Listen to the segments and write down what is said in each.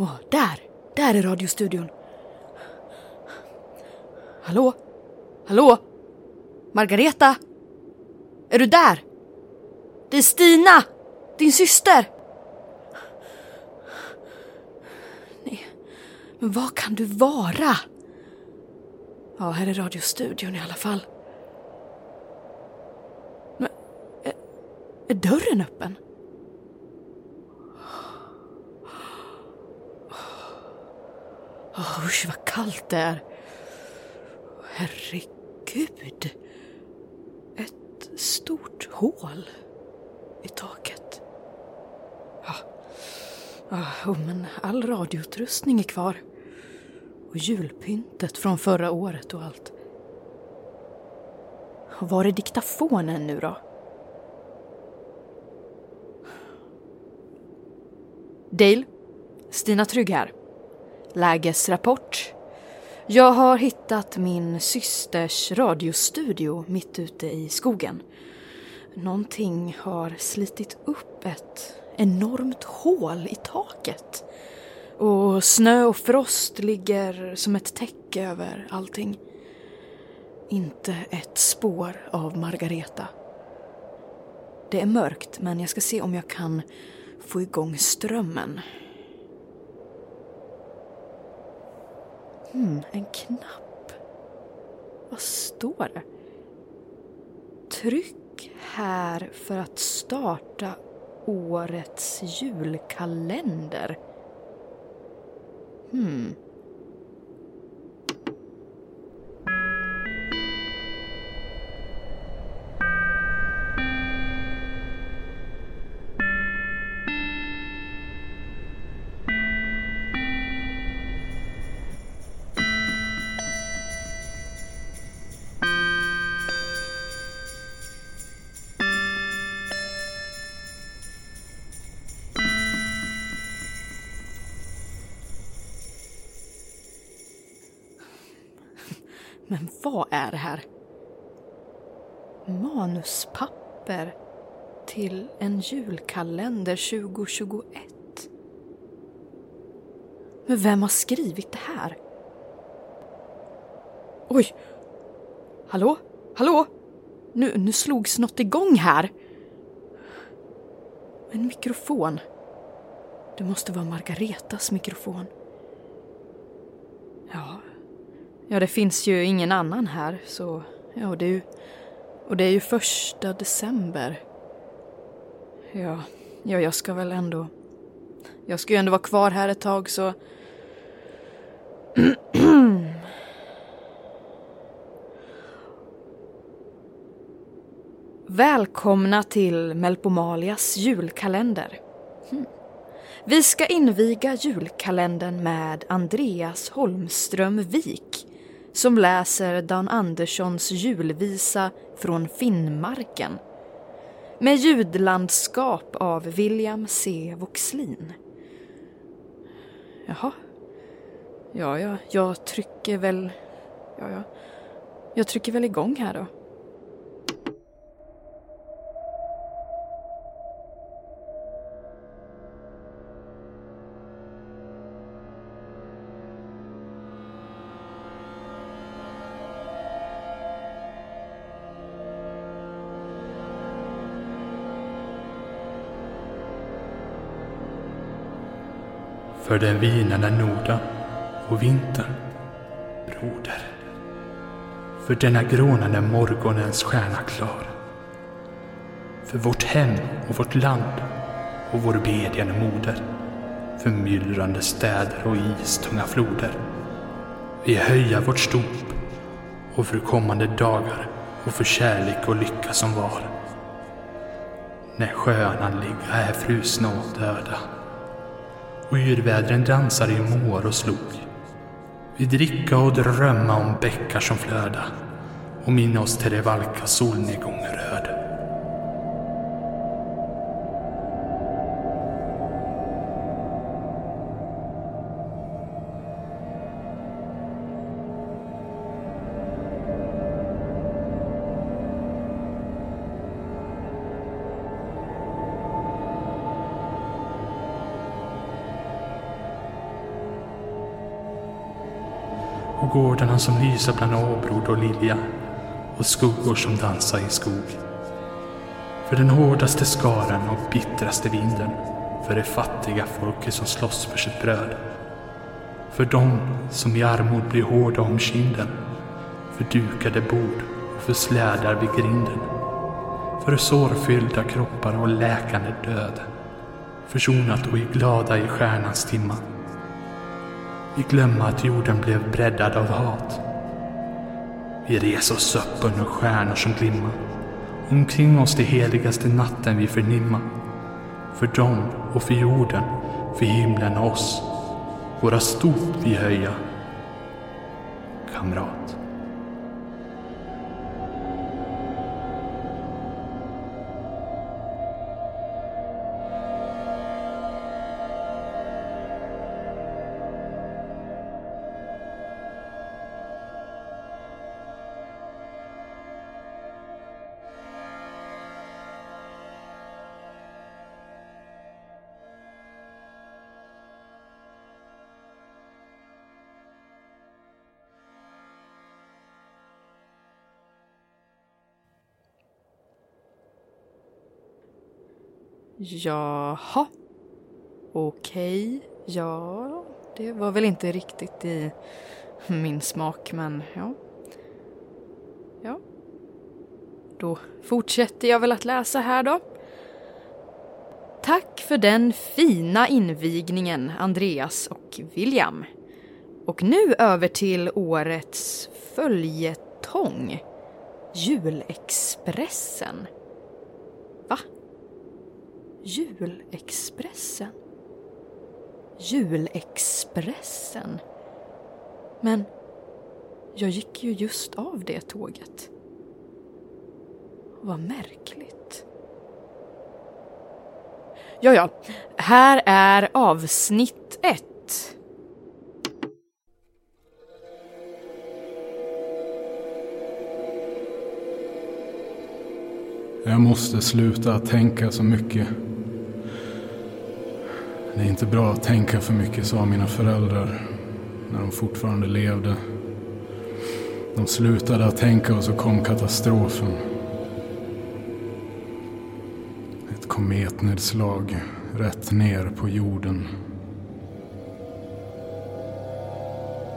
Åh, där! Där är radiostudion. Hallå? Hallå? Margareta? Är du där? Det är Stina! Din syster! Nej, men vad kan du vara? Ja, här är radiostudion i alla fall. Men, är, är dörren öppen? Usch, vad kallt det är. Herregud. Ett stort hål i taket. Ja, ja men all radioutrustning är kvar. Och julpyntet från förra året och allt. Och var är diktafonen nu då? Dale, Stina Trygg här. Lägesrapport. Jag har hittat min systers radiostudio mitt ute i skogen. Någonting har slitit upp ett enormt hål i taket. Och snö och frost ligger som ett täcke över allting. Inte ett spår av Margareta. Det är mörkt men jag ska se om jag kan få igång strömmen. Hmm, en knapp. Vad står det? Tryck här för att starta årets julkalender. Hmm. Vad är det här? Manuspapper till en julkalender 2021. Men vem har skrivit det här? Oj! Hallå? Hallå? Nu, nu slogs något igång här. En mikrofon. Det måste vara Margaretas mikrofon. Ja, Ja, det finns ju ingen annan här, så... Ja, det är ju... Och det är ju första december. Ja, ja, jag ska väl ändå... Jag ska ju ändå vara kvar här ett tag, så... Välkomna till Melpomalias julkalender. Hmm. Vi ska inviga julkalendern med Andreas Holmström Wik som läser Dan Anderssons julvisa från Finnmarken med ljudlandskap av William C. Voxlin. Jaha. Ja, ja, jag trycker väl... Ja, ja. Jag trycker väl igång här då. För den vinande Norda och vintern, broder. För denna grånande morgonens stjärna klar. För vårt hem och vårt land och vår bedjande moder. För myllrande städer och istunga floder. Vi höja vårt stop och för kommande dagar och för kärlek och lycka som var. När sjöarna ligga är frusna och döda och yrvädren dansade i mår och slog. Vi dricka och drömma om bäckar som flöda och minna oss till det valka solnedgång röd. Och gårdarna som lyser bland åbrod och lilja och skuggor som dansar i skog. För den hårdaste skaran och bittraste vinden, för det fattiga folket som slåss för sitt bröd. För dem som i armod blir hårda om kinden, för dukade bord och för slädar vid grinden. För sårfyllda kroppar och läkande död, försonat och i glada i stjärnans timma. Vi glömma att jorden blev breddad av hat. Vi reser oss upp under stjärnor som glimma. Omkring oss det heligaste natten vi förnimma. För dem och för jorden, för himlen och oss. Våra stort vi höja. Kamrat. Jaha. Okej. Ja, det var väl inte riktigt i min smak, men ja. Ja. Då fortsätter jag väl att läsa här då. Tack för den fina invigningen, Andreas och William. Och nu över till årets följetong. Julexpressen. Julexpressen? Julexpressen? Men jag gick ju just av det tåget. Vad märkligt. Ja, ja. Här är avsnitt ett. Jag måste sluta tänka så mycket. Det är inte bra att tänka för mycket, sa mina föräldrar när de fortfarande levde. De slutade att tänka och så kom katastrofen. Ett kometnedslag rätt ner på jorden.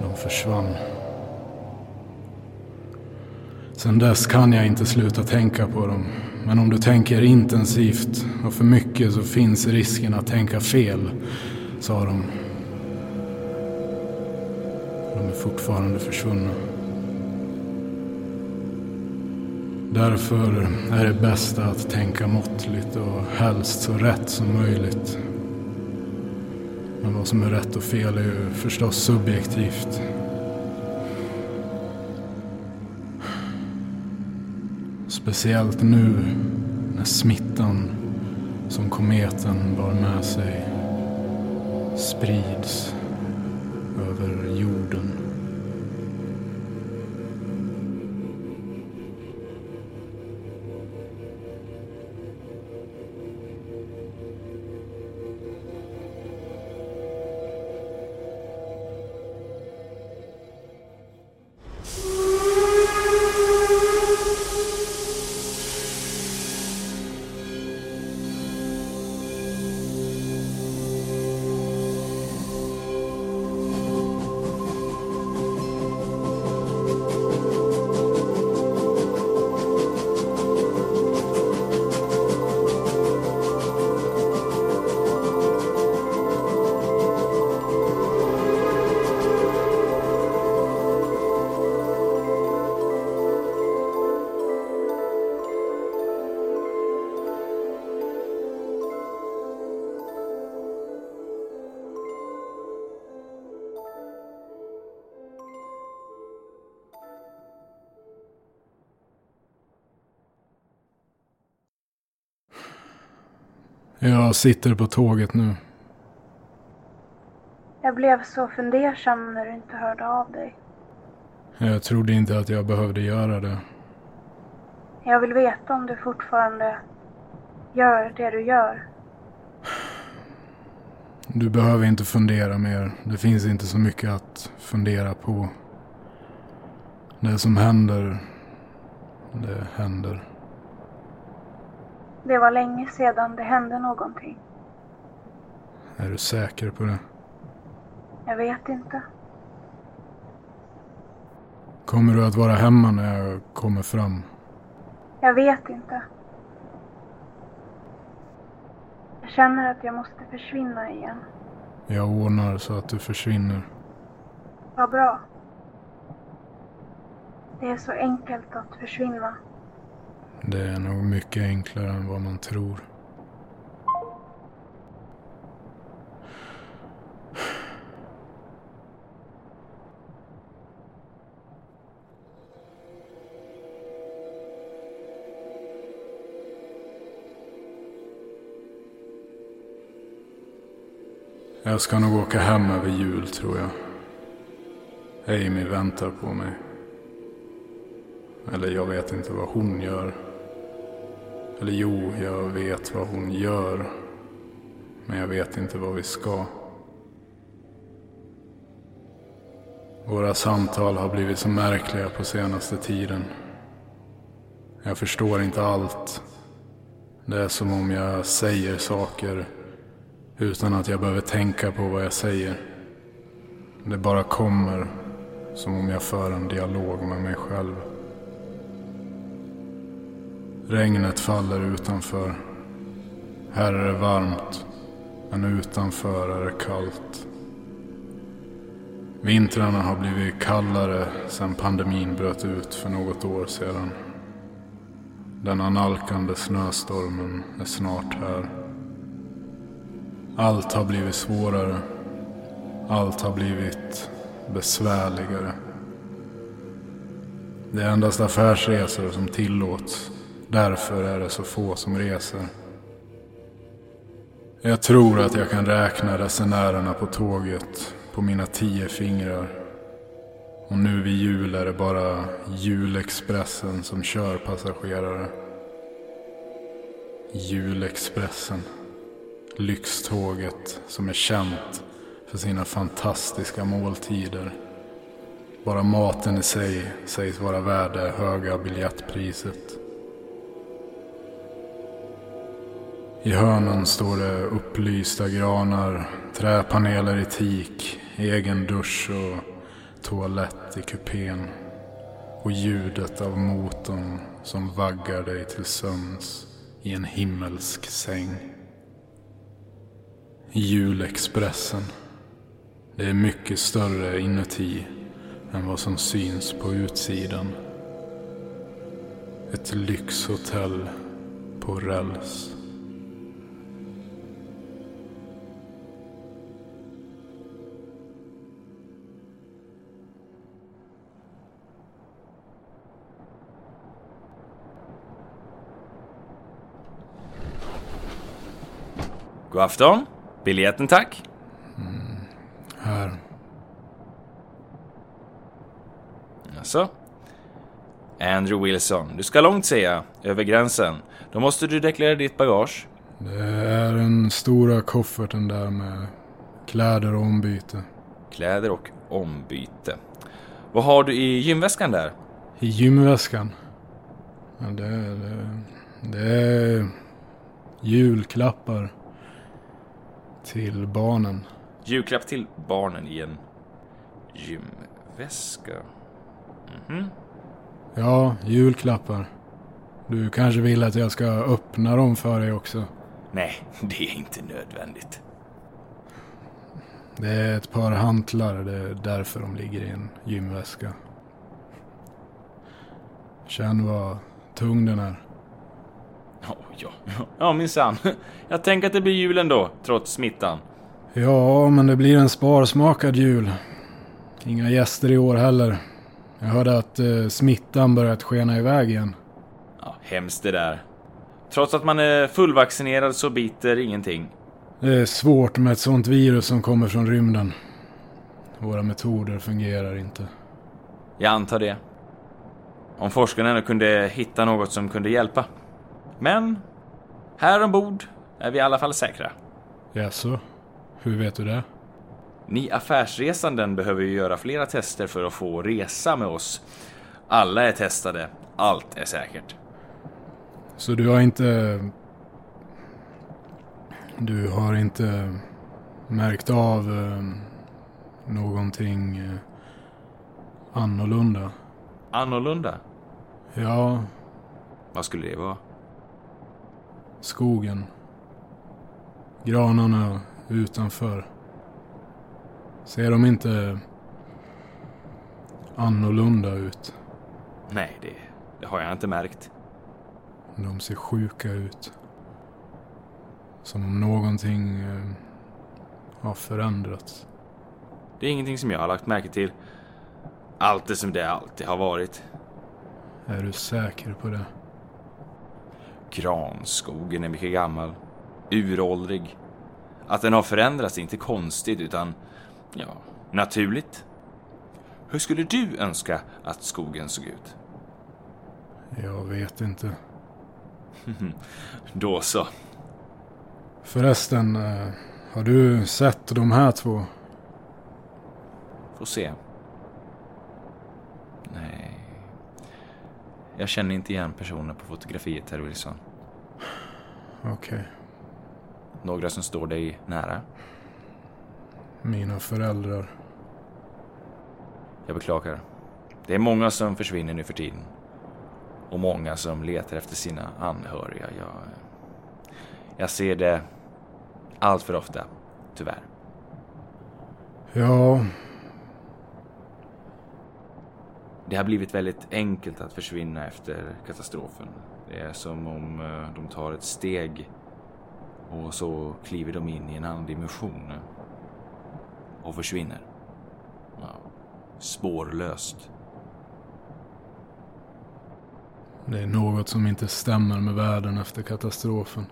De försvann. Sen dess kan jag inte sluta tänka på dem. Men om du tänker intensivt och för mycket så finns risken att tänka fel, sa de. De är fortfarande försvunna. Därför är det bästa att tänka måttligt och helst så rätt som möjligt. Men vad som är rätt och fel är ju förstås subjektivt. Speciellt nu när smittan som kometen bar med sig sprids över jorden. Jag sitter på tåget nu. Jag blev så fundersam när du inte hörde av dig. Jag trodde inte att jag behövde göra det. Jag vill veta om du fortfarande gör det du gör. Du behöver inte fundera mer. Det finns inte så mycket att fundera på. Det som händer, det händer. Det var länge sedan det hände någonting. Är du säker på det? Jag vet inte. Kommer du att vara hemma när jag kommer fram? Jag vet inte. Jag känner att jag måste försvinna igen. Jag ordnar så att du försvinner. Vad bra. Det är så enkelt att försvinna. Det är nog mycket enklare än vad man tror. Jag ska nog åka hem över jul tror jag. Amy väntar på mig. Eller jag vet inte vad hon gör. Eller jo, jag vet vad hon gör. Men jag vet inte vad vi ska. Våra samtal har blivit så märkliga på senaste tiden. Jag förstår inte allt. Det är som om jag säger saker utan att jag behöver tänka på vad jag säger. Det bara kommer som om jag för en dialog med mig själv. Regnet faller utanför. Här är det varmt, men utanför är det kallt. Vintrarna har blivit kallare sedan pandemin bröt ut för något år sedan. Den analkande snöstormen är snart här. Allt har blivit svårare. Allt har blivit besvärligare. Det är endast affärsresor som tillåts. Därför är det så få som reser. Jag tror att jag kan räkna resenärerna på tåget på mina tio fingrar. Och nu vid jul är det bara Julexpressen som kör passagerare. Julexpressen. Lyxtåget som är känt för sina fantastiska måltider. Bara maten i sig sägs vara värd det höga biljettpriset. I hörnen står det upplysta granar, träpaneler i teak, egen dusch och toalett i kupén. Och ljudet av motorn som vaggar dig till sömns i en himmelsk säng. Julexpressen. Det är mycket större inuti än vad som syns på utsidan. Ett lyxhotell på räls. God afton. Biljetten tack. Här. Alltså. Andrew Wilson, du ska långt säger jag, över gränsen. Då måste du deklarera ditt bagage. Det är den stora kofferten där med kläder och ombyte. Kläder och ombyte. Vad har du i gymväskan där? I gymväskan. Ja, det, det, det är julklappar till barnen. Julklapp till barnen i en gymväska. Mhm. Ja, julklappar. Du kanske vill att jag ska öppna dem för dig också. Nej, det är inte nödvändigt. Det är ett par hantlar, det är därför de ligger i en gymväska. Känn vad tung den är. Ja, ja, ja minsann. Jag tänker att det blir jul ändå, trots smittan. Ja, men det blir en sparsmakad jul. Inga gäster i år heller. Jag hörde att eh, smittan börjat skena iväg igen. Ja, hemskt det där. Trots att man är fullvaccinerad så biter ingenting. Det är svårt med ett sånt virus som kommer från rymden. Våra metoder fungerar inte. Jag antar det. Om forskarna ändå kunde hitta något som kunde hjälpa. Men, här ombord är vi i alla fall säkra. Jaså? Hur vet du det? Ni affärsresanden behöver ju göra flera tester för att få resa med oss. Alla är testade. Allt är säkert. Så du har inte... Du har inte märkt av eh, någonting eh, annorlunda? Annorlunda? Ja, Vad skulle det vara? Skogen. Granarna utanför. Ser de inte annorlunda ut? Nej, det, det har jag inte märkt. De ser sjuka ut. Som om någonting eh, har förändrats. Det är ingenting som jag har lagt märke till. Allt är som det alltid har varit. Är du säker på det? Granskogen är mycket gammal. Uråldrig. Att den har förändrats är inte konstigt utan, ja, naturligt. Hur skulle du önska att skogen såg ut? Jag vet inte. Då så. Förresten, eh, har du sett de här två? Får se. Nej. Jag känner inte igen personer på fotografiet, herr Wilson. Okej. Några som står dig nära. Mina föräldrar. Jag beklagar. Det är många som försvinner nu för tiden. Och många som letar efter sina anhöriga. Jag, jag ser det allt för ofta, tyvärr. Ja, Det har blivit väldigt enkelt att försvinna efter katastrofen. Det är som om eh, de tar ett steg och så kliver de in i en annan dimension och försvinner. Ja, spårlöst. det är något som inte stämmer med världen efter katastrofen.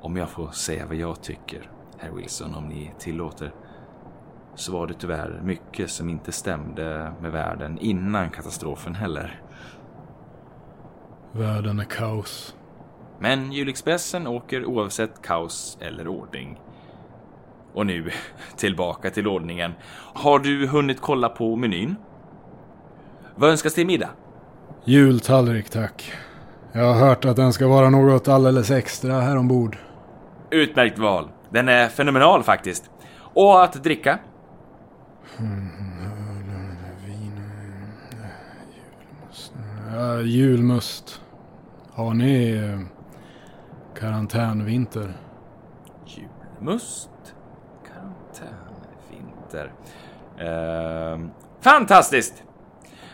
Om jag får säga vad jag tycker, herr Wilson, om ni tillåter, så var det tyvärr mycket som inte stämde med världen innan katastrofen heller. Världen är kaos. Men Julexpressen åker oavsett kaos eller ordning. Och nu, tillbaka till ordningen. Har du hunnit kolla på menyn? Vad önskas till middag? Jultallrik tack. Jag har hört att den ska vara något alldeles extra här ombord. Utmärkt val. Den är fenomenal faktiskt. Och att dricka? Ja, julmust. Har ni eh, karantänvinter? Julmust, karantän, vinter. Ehm, fantastiskt!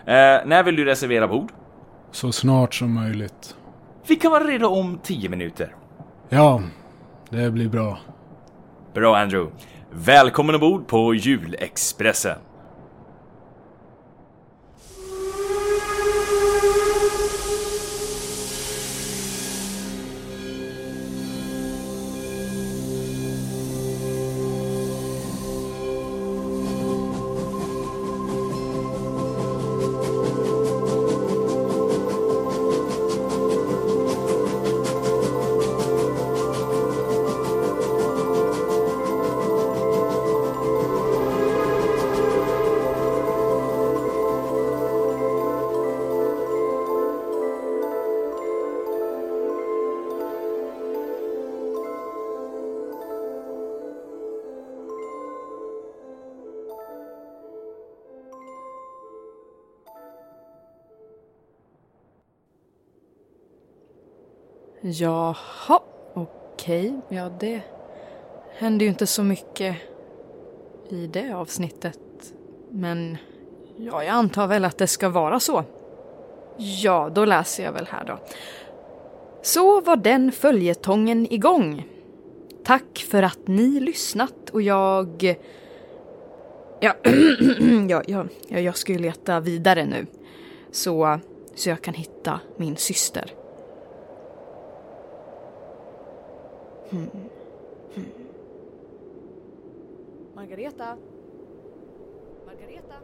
Eh, när vill du reservera bord? Så snart som möjligt. Vi kan vara redo om 10 minuter. Ja, det blir bra. Bra Andrew. Välkommen ombord på Julexpressen. Jaha, okej. Ja, det hände ju inte så mycket i det avsnittet. Men ja, jag antar väl att det ska vara så. Ja, då läser jag väl här då. Så var den följetongen igång. Tack för att ni lyssnat och jag... Ja, ja, ja, ja, jag ska ju leta vidare nu. Så, så jag kan hitta min syster. Margareta? Margareta?